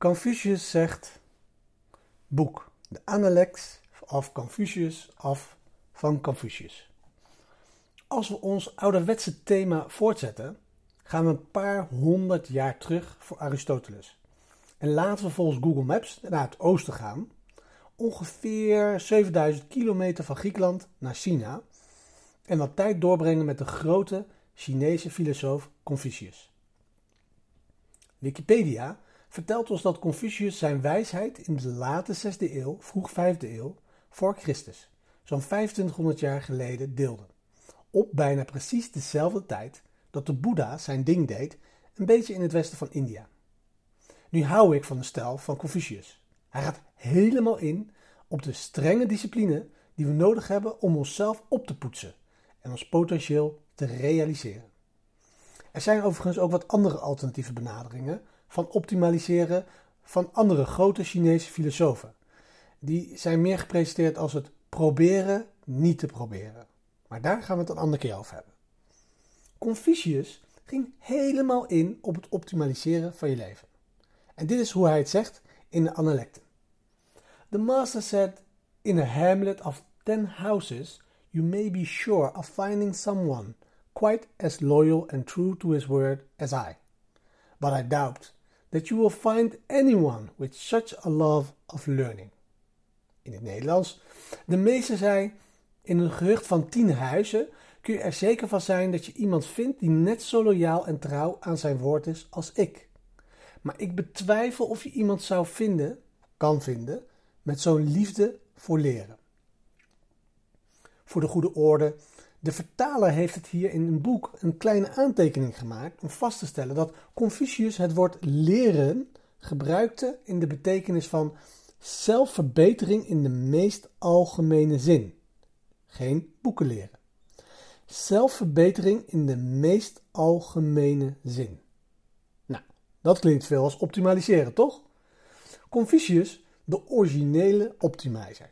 Confucius zegt, boek, de Analects of Confucius of van Confucius. Als we ons ouderwetse thema voortzetten, gaan we een paar honderd jaar terug voor Aristoteles. En laten we volgens Google Maps naar het oosten gaan, ongeveer 7000 kilometer van Griekenland naar China, en wat tijd doorbrengen met de grote Chinese filosoof Confucius. Wikipedia vertelt ons dat Confucius zijn wijsheid in de late 6e eeuw, vroeg 5e eeuw voor Christus, zo'n 2500 jaar geleden deelde. Op bijna precies dezelfde tijd dat de Boeddha zijn ding deed, een beetje in het westen van India. Nu hou ik van de stijl van Confucius. Hij gaat helemaal in op de strenge discipline die we nodig hebben om onszelf op te poetsen en ons potentieel te realiseren. Er zijn overigens ook wat andere alternatieve benaderingen van optimaliseren van andere grote Chinese filosofen. Die zijn meer gepresenteerd als het proberen niet te proberen. Maar daar gaan we het een andere keer over hebben. Confucius ging helemaal in op het optimaliseren van je leven. En dit is hoe hij het zegt in de Analecten. The master said, in a hamlet of ten houses, you may be sure of finding someone quite as loyal and true to his word as I. But I doubt that you will find anyone with such a love of learning. In het Nederlands. De meester zei: In een gehucht van tien huizen kun je er zeker van zijn dat je iemand vindt die net zo loyaal en trouw aan zijn woord is als ik. Maar ik betwijfel of je iemand zou vinden, kan vinden, met zo'n liefde voor leren. Voor de goede orde, de vertaler heeft het hier in een boek een kleine aantekening gemaakt om vast te stellen dat Confucius het woord leren gebruikte in de betekenis van zelfverbetering in de meest algemene zin. Geen boeken leren. Zelfverbetering in de meest algemene zin. Nou, dat klinkt veel als optimaliseren, toch? Confucius, de originele optimizer.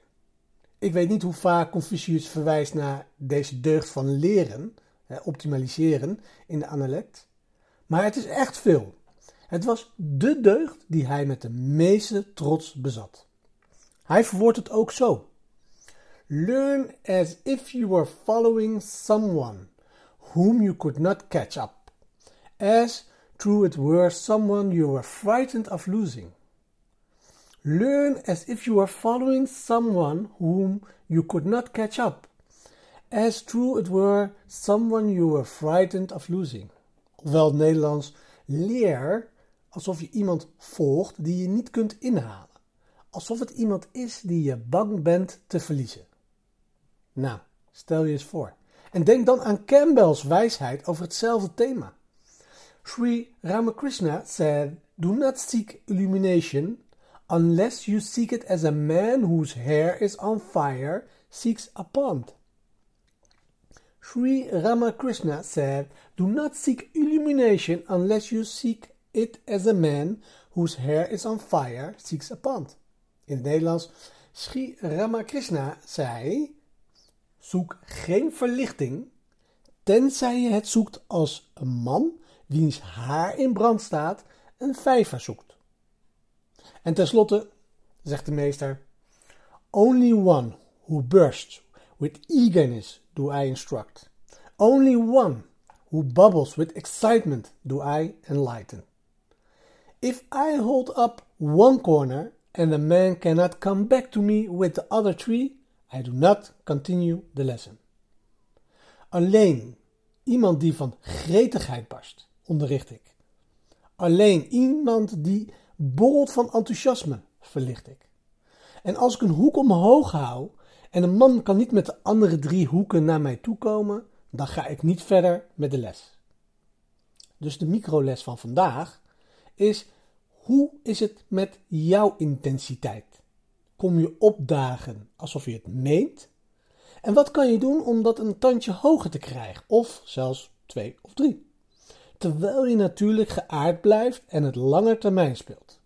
Ik weet niet hoe vaak Confucius verwijst naar deze deugd van leren, optimaliseren in de analect, maar het is echt veel. Het was de deugd die hij met de meeste trots bezat. Hij verwoordt het ook zo. Learn as if you were following someone whom you could not catch up, as through it were someone you were frightened of losing. Learn as if you were following someone whom you could not catch up, as true it were someone you were frightened of losing. Ofwel het Nederlands, leer alsof je iemand volgt die je niet kunt inhalen. Alsof het iemand is die je bang bent te verliezen. Nou, stel je eens voor. En denk dan aan Campbell's wijsheid over hetzelfde thema. Sri Ramakrishna said, Do not seek illumination unless you seek it as a man whose hair is on fire seeks a pond. Sri Ramakrishna said, Do not seek illumination unless you seek it as a man whose hair is on fire seeks a pond. In het Nederlands, Sri Ramakrishna zei, zoek geen verlichting, tenzij je het zoekt als een man wiens haar in brand staat een vijver zoekt. En tenslotte zegt de meester: Only one who bursts with eagerness do I instruct. Only one who bubbles with excitement do I enlighten. If I hold up one corner and a man cannot come back to me with the other three, I do not continue the lesson. Alleen iemand die van gretigheid barst, onderricht ik. Alleen iemand die borrelt van enthousiasme, verlicht ik. En als ik een hoek omhoog hou en een man kan niet met de andere drie hoeken naar mij toe komen, dan ga ik niet verder met de les. Dus de microles van vandaag is: hoe is het met jouw intensiteit? Kom je opdagen alsof je het meent? En wat kan je doen om dat een tandje hoger te krijgen, of zelfs twee of drie? Terwijl je natuurlijk geaard blijft en het langer termijn speelt.